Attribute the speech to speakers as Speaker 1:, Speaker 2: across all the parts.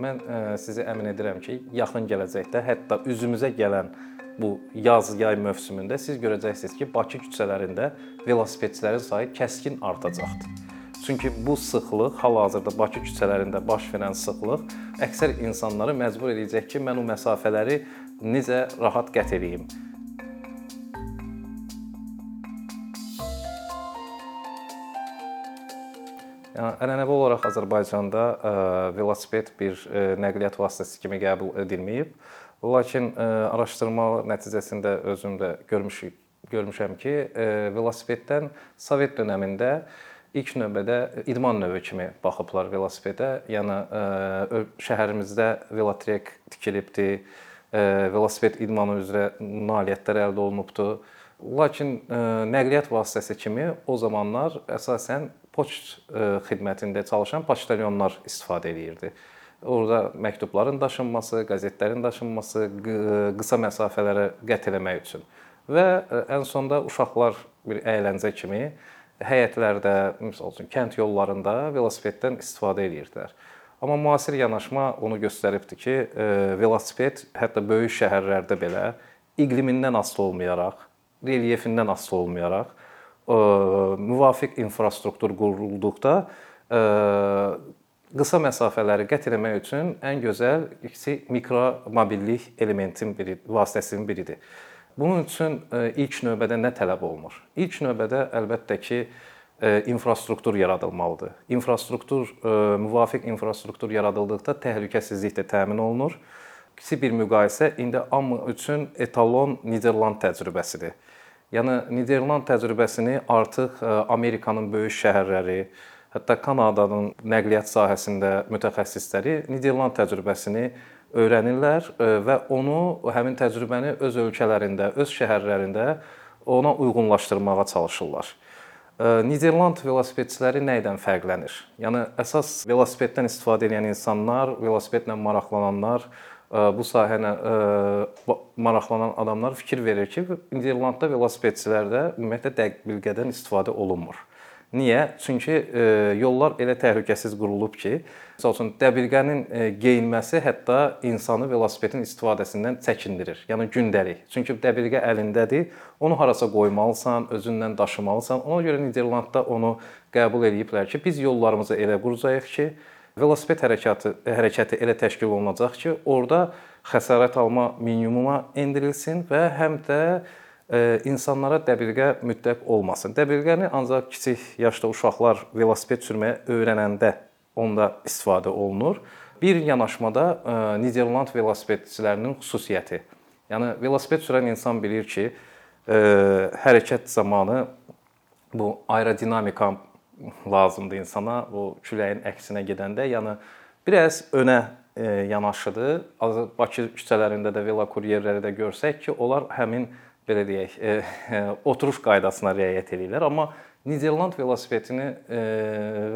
Speaker 1: Mən ə, sizi əmin edirəm ki, yaxın gələcəkdə hətta üzümüzə gələn bu yaz yay mövsümündə siz görəcəksiniz ki, Bakı küçələrində velosipedçilərin sayı kəskin artacaqdır. Çünki bu sıxlıq hal-hazırda Bakı küçələrində baş verən sıxlıq əksər insanları məcbur edəcək ki, mən o məsafələri necə rahat qət edeyim. Ənənəvi olaraq Azərbaycanda ə, velosiped bir ə, nəqliyyat vasitəsi kimi qəbul edilməyib. Lakin ə, araşdırma nəticəsində özüm də görmüşük görmüşəm ki, velosipeddən Sovet dövründə ilk növbədə idman növü kimi baxıblar velosipedə. Yəni ə, şəhərimizdə velotrek tikilibdi. Ə, velosiped idmanı üzrə nailiyyətlər əldə olunubdu. Lakin ə, nəqliyyat vasitəsi kimi o zamanlar əsasən poçt e, xidmətində çalışan poçtalyonlar istifadə eləyirdi. Orada məktubların daşınması, qəzetlərin daşınması, qısa məsafələrə qət eləmək üçün və e, ən sonda uşaqlar bir əyləncə kimi həyətlərdə, məsəl üçün kənd yollarında velosipeddən istifadə eləyirdilər. Amma müasir yanaşma onu göstəribdi ki, e, velosiped hətta böyük şəhərlərdə belə iqlimindən asılı olmayaraq, relyefindən asılı olmayaraq müvafiq infrastruktur qurulduqda qısa məsafələri qət etmək üçün ən gözəl kiçik mikromobillik elementin biri, vasitəsinin biridir. Bunun üçün ilk növbədə nə tələb olunur? İlk növbədə əlbəttə ki, infrastruktur yaradılmalıdır. İnfrastruktur müvafiq infrastruktur yaradıldıqda təhlükəsizlik də təmin olunur. Kiçik bir müqayisə indi hamı üçün etalon Niderland təcrübəsidir. Yəni Niderland təcrübəsini artıq e, Amerikanın böyük şəhərləri, hətta Kanadanın nəqliyyat sahəsində mütəxəssisləri Niderland təcrübəsini öyrənirlər e, və onu həmin təcrübəni öz ölkələrində, öz şəhərlərində ona uyğunlaşdırmağa çalışırlar. Niderland velosipedçiləri nə ilə fərqlənir? Yəni əsas velosipeddən istifadə edən insanlar, velosipedlə maraqlananlar bu sahənə maraqlanan adamlar fikir verir ki, Niderlandda velosipedçilərdə ümumiyyətlə dəqiq bilgədən istifadə olunmur. Niyə? Çünki yollar elə təhlükəsiz qurulub ki, məsəl üçün dəbilqənin geyinməsi hətta insanı velosipedin istifadəsindən çəkindirir. Yəni gündəlik. Çünki dəbilqə əlindədir, onu harasa qoymalısan, özünlə daşımalısan. Ona görə Niderlandda onu qəbul ediblər ki, biz yollarımızı elə quracağıq ki, velosiped hərəkatı hərəkəti elə təşkil olunacaq ki, orada xəsarət alma minimuma endirilsin və həm də e, insanlara dəbilqə mütləq olmasın. Dəbilqəni ancaq kiçik yaşda uşaqlar velosiped sürməyə öyrənəndə onda istifadə olunur. Bir yanaşmada e, Niderland velosipedçilərinin xüsusiyyəti. Yəni velosiped sürən insan bilir ki, e, hərəkət zamanı bu aerodinamika lazımdır insana bu küləyin əksinə gedəndə. Yəni biraz önə e, yanaşıdır. Bakı küçələrində də velokuryerləri də görsək ki, onlar həmin belə deyək, oturuş qaydasına riayət edirlər, amma Niderland velosipedini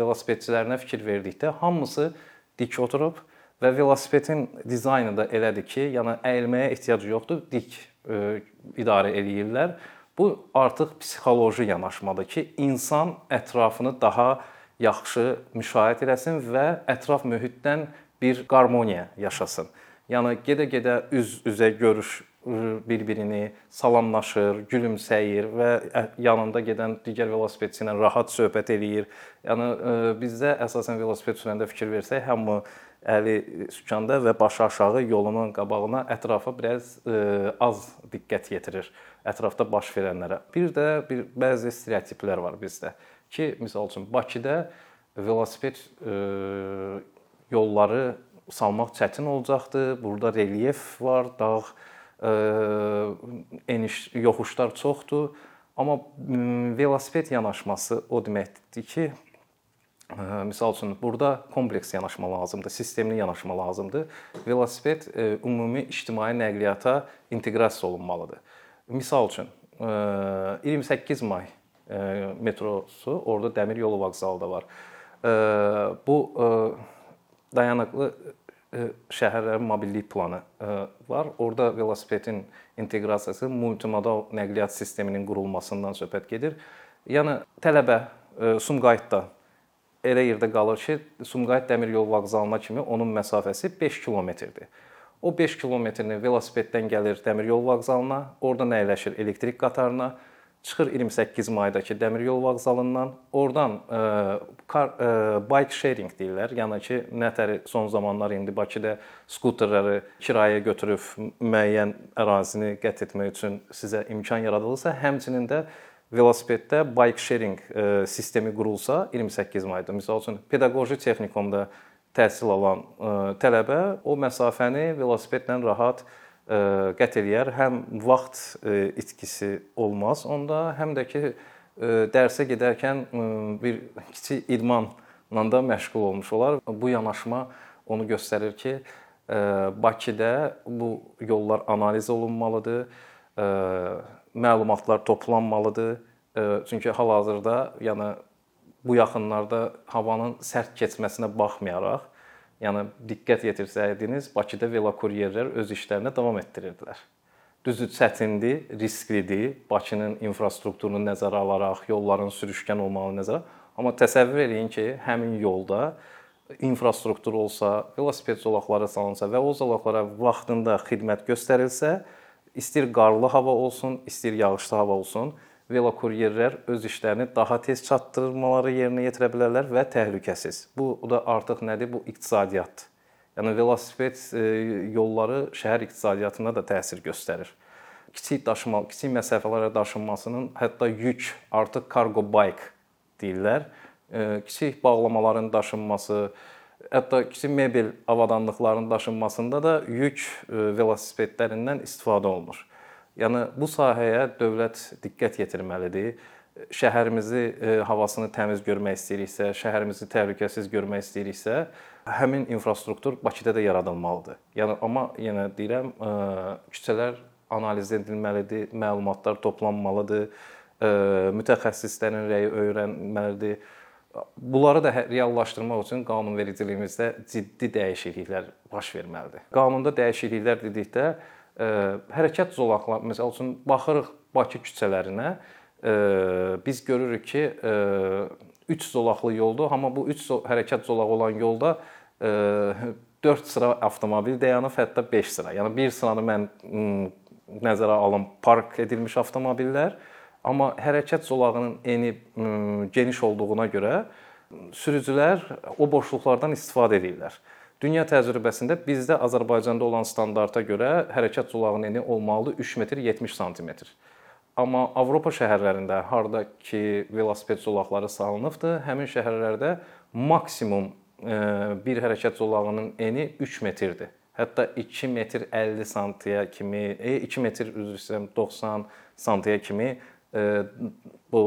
Speaker 1: velosipedçilərinə fikir verdikdə hamısı dik oturub və velosipedin dizaynı da elədir ki, yəni əyilməyə ehtiyac yoxdur, dik idarə eləyirlər Bu artıq psixoloji yanaşmadır ki, insan ətrafını daha yaxşı müşahidə etsin və ətraf mühitdən bir qarmoniya yaşasın. Yəni gedə-gedə üz-üzə görüş bir-birini salamlaşır, gülümsəyir və yanında gedən digər velosipedçi ilə rahat söhbət eləyir. Yəni bizdə əsasən velosiped sürəndə fikir versək, hamı əli sükanda və başı aşağı yolunun qabağına ətrafa biraz az diqqət yetirir ətrafda baş verənlərə. Bir də bir bəzi stereotiplər var bizdə ki, məsəl üçün Bakıda velosiped e, yolları salmaq çətin olacaqdı. Burada relyef var, dağ e, eniş yoxuşlar çoxdur. Amma velosiped yanaşması o deməkdir ki, e, Məsəl üçün burada kompleks yanaşma lazımdır, sistemli yanaşma lazımdır. Velosiped ümumi ictimai nəqliyyata inteqrasiya olunmalıdır. Misal üçün 28 e, may e, metrosu orada dəmir yolu vağzalı da var. E, bu dayanıqlı şəhərlərin mobillik planı var. Orada velosipedin inteqrasiyası multimodal nəqliyyat sisteminin qurulmasından söhbət gedir. Yəni tələbə Sumqayıtda elə yerdə qalır ki, Sumqayıt dəmir yol vağzalına kimi onun məsafəsi 5 kilometrdir. O 5 kilometrini velosipeddən gəlir dəmir yol vağzalına, oradan əyləşir elektrik qatarına, çıxır 28 maydakı dəmir yol vağzalından, oradan e, car, ə, e, bike sharing deyirlər. Yəni ki, nətəri son zamanlar indi Bakıda skuterləri kirayə götürüb müəyyən ərazini qət etmək üçün sizə imkan yaradılırsa, həmçinin də velosipeddə bike sharing e, sistemi qurulsa 28 mayda, məsəl üçün pedaqoji texnikumda təhsil alan ə, tələbə o məsafəni velosipedlə rahat qət eləyər. Həm vaxt itkisi olmaz onda, həm də ki dərsə gedərkən bir kiçik idmanla da məşğul olmuş olar. Bu yanaşma onu göstərir ki, Bakıda bu yollar analiz olunmalıdır, məlumatlar toplanmalıdır. Çünki hal-hazırda, yəni bu yaxınlarda havanın sərt keçməsinə baxmayaraq Yəni diqqət yetirsəydiniz, Bakıda velokuryerlər öz işlərinə davam etdirirdilər. Düzdür, çətindir, risklidir. Bakının infrastrukturunu nəzərə alaraq, yolların sürüşkən olmağını nəzərə, amma təsəvvür eləyin ki, həmin yolda infrastruktur olsa, velosiped zolaqları salınsa və o zolaqlara vaxtında xidmət göstərilsə, istir qarlı hava olsun, istir yağışlı hava olsun, velokuryerlər öz işlərini daha tez çatdırmaları yerinə yetirə bilərlər və təhlükəsiz. Bu da artıq nədir? Bu iqtisadiyyatdır. Yəni velosiped e, yolları şəhər iqtisadiyyatına da təsir göstərir. Kiçik daşıma, kiçik məsafələrə daşınmasının, hətta yük artıq cargo bike deyirlər. E, kiçik bağlamaların daşınması, hətta kiçik mebel avadanlıqlarının daşınmasında da yük e, velosipedlərindən istifadə olunur. Yəni bu sahəyə dövlət diqqət yetirməlidir. Şəhərimizi e, havasını təmiz görmək istəyiriksə, şəhərimizi təhlükəsiz görmək istəyiriksə, həmin infrastruktur Bakıda da yaradılmalıdır. Yəni amma yenə deyirəm, e, küçələr analiz edilməlidir, məlumatlar toplanmalıdır, e, mütəxəssislərin rəyi öyrənməlidir. Bunları da hə, reallaşdırmaq üçün qanunvericiliyimizdə ciddi dəyişikliklər baş verməlidir. Qanunda dəyişikliklər dedikdə hərəkət zolaqları, məsəl üçün baxırıq Bakı küçələrinə, biz görürük ki, 3 zolaqlı yoldur, amma bu 3 hərəkət zolağı olan yolda 4 sıra avtomobil dayanıb, hətta 5 sıra. Yəni bir sıranı mən nəzərə alım park edilmiş avtomobillər, amma hərəkət zolağının eni geniş olduğuna görə sürücülər o boşluqlardan istifadə edirlər. Dünya təcrübəsində bizdə Azərbaycanda olan standarta görə hərəkət zolağının eni olmalıdır 3 metr 70 sm. Amma Avropa şəhərlərində harda ki velosiped zolaqları salınıbdı, həmin şəhərlərdə maksimum e, bir hərəkət zolağının eni 3 metrdir. Hətta 2 metr 50 santiyə kimi, 2 e, metr üzr istəyirəm 90 santiyə kimi e, bu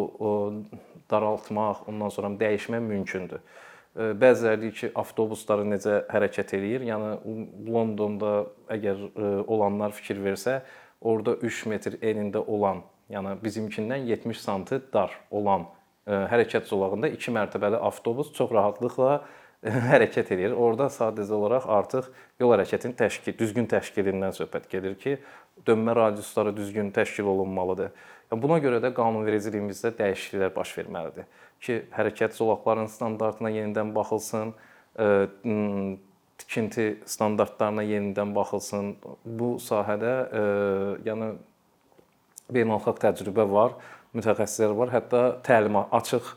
Speaker 1: daraltmaq, ondan sonra dəyişmək mümkündür. Bəziləri ki, avtobusları necə hərəkət eləyir? Yəni Londonda əgər olanlar fikir versə, orada 3 metr enində olan, yəni bizimkindən 70 sm dar olan hərəkət zolağında 2 mərtəbəli avtobus çox rahatlıqla hərəkət edir. Orada sadəcə olaraq artıq yol hərəkətinin təşkil, düzgün təşkilindən söhbət gedir ki, dönmə radiusları düzgün təşkil olunmalıdır. Yəni buna görə də qanunvericiliyimizdə dəyişikliklər baş verməlidir ki, hərəkət zolaqlarının standartına yenidən baxılsın, tikinti standartlarına yenidən baxılsın. Bu sahədə yəni beynəlxalq təcrübə var, mütəxəssislər var, hətta təlimat açıq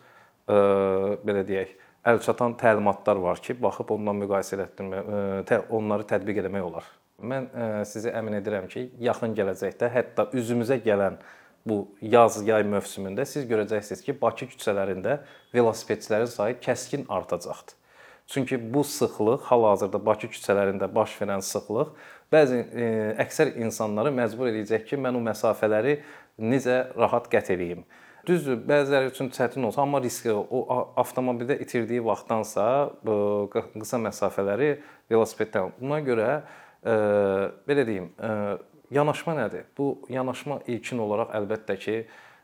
Speaker 1: belə deyək, əlçatan təlimatlar var ki, baxıb ondan müqayisə etdirmək, onları tətbiq etmək olar. Mən sizi əmin edirəm ki, yaxın gələcəkdə hətta üzümüzə gələn bu yaz-yay mövsümündə siz görəcəksiniz ki, Bakı küçələrində velosipedçilərin sayı kəskin artacaqdır. Çünki bu sıxlıq hal-hazırda Bakı küçələrində baş verən sıxlıq bəzi e, əksər insanları məcbur edəcək ki, mən o məsafələri necə rahat qət edeyim. Düzdür, bəziləri üçün çətin olsa, amma riskli o avtomobildə itirdiyi vaxtdansa qısa məsafələri velosipeddən. Buna görə e, belə deyim, e, Yanaşma nədir? Bu yanaşma ilkin olaraq əlbəttə ki,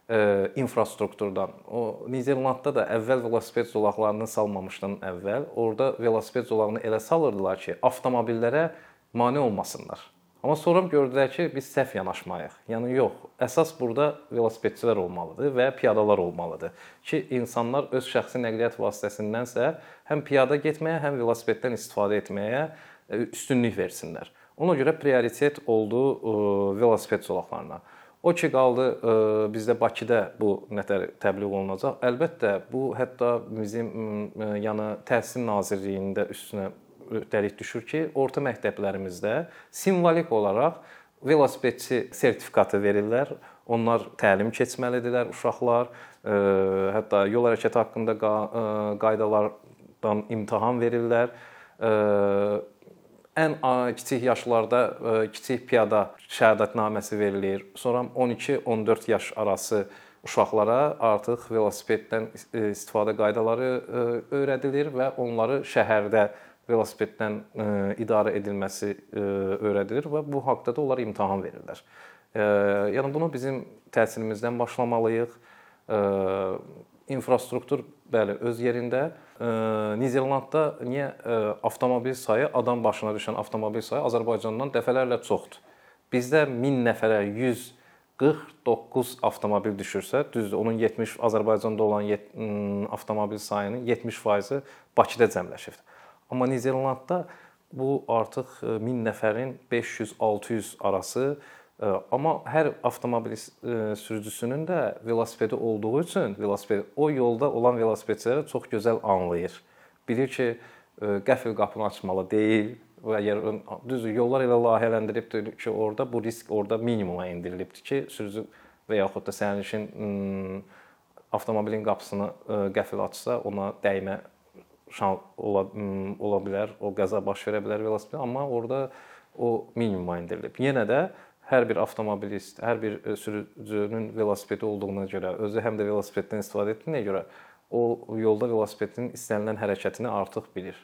Speaker 1: e, infrastrukturdan. O Niderlandda da əvvəl velosiped zolaqlarını salmamışdan əvvəl orada velosiped zolağını elə salırdılar ki, avtomobillərə mane olmasınlar. Amma sonra gördülər ki, biz səhv yanaşmayıq. Yəni yox, əsas burada velosipedçilər olmalıdır və piyadalar olmalıdır ki, insanlar öz şəxsi nəqliyyat vasitəsindənsə həm piyada getməyə, həm velosipeddən istifadə etməyə e, üstünlük versinlər. Ona görə prioritet oldu e, velosiped zolaqlarına. O ki qaldı e, bizdə Bakıda bu nətər təbliğ olunacaq. Əlbəttə bu hətta bizim yəni Təhsil Nazirliyində üstünə öhdəlik düşür ki, orta məktəblərimizdə simvolik olaraq velosipedçi sertifikatı verirlər. Onlar təlim keçməlidirlər uşaqlar. Hətta yol hərəkəti haqqında qaydalardan imtahan verirlər. Ən kiçik yaşlarda kiçik piyada şəhadətnaməsi verilir. Sonra 12-14 yaş arası uşaqlara artıq velosipeddən istifadə qaydaları öyrədilir və onları şəhərdə velosipeddən e, idarə edilməsi e, öyrədilir və bu haqqda da onlar imtahan verirlər. E, yəni bunu bizim təhsilimizdən başlamalıyıq. İnfrastruktur bəli öz yerində. Niderlandda niyə avtomobil sayı, adam başına düşən avtomobil sayı Azərbaycandan dəfələrlə çoxdur. Bizdə 1000 nəfərə 149 avtomobil düşürsə, düzdür, onun 70 Azərbaycanda olan avtomobil sayının 70%-i Bakıda cəmləşibdir. Amma Niderlandda bu artıq 1000 e, nəfərin 500-600 arası e, amma hər avtomobil e, sürücüsünün də velosipedi olduğu üçün velosiped o yolda olan velosipedçiləri çox gözəl anlayır. Bilir ki, qəfil qapını açmalı deyil və əgər düzdür, yollar elə layihələndiribdir ki, orada bu risk orada minimuma endirilibdir ki, sürücü və yaxud da sərnişin avtomobilin qapısını qəfil açsa, ona dəymə şan ola, ola bilər, o qəza baş verə bilər velosipedə, amma orada o minimuma endirilib. Yenə də hər bir avtomobilist, hər bir e, sürücünün velosipedi olduğuna görə, özü həm də velosipeddən istifadə etdiyinə görə o yolda velosipedin istənilən hərəkətini artıq bilir.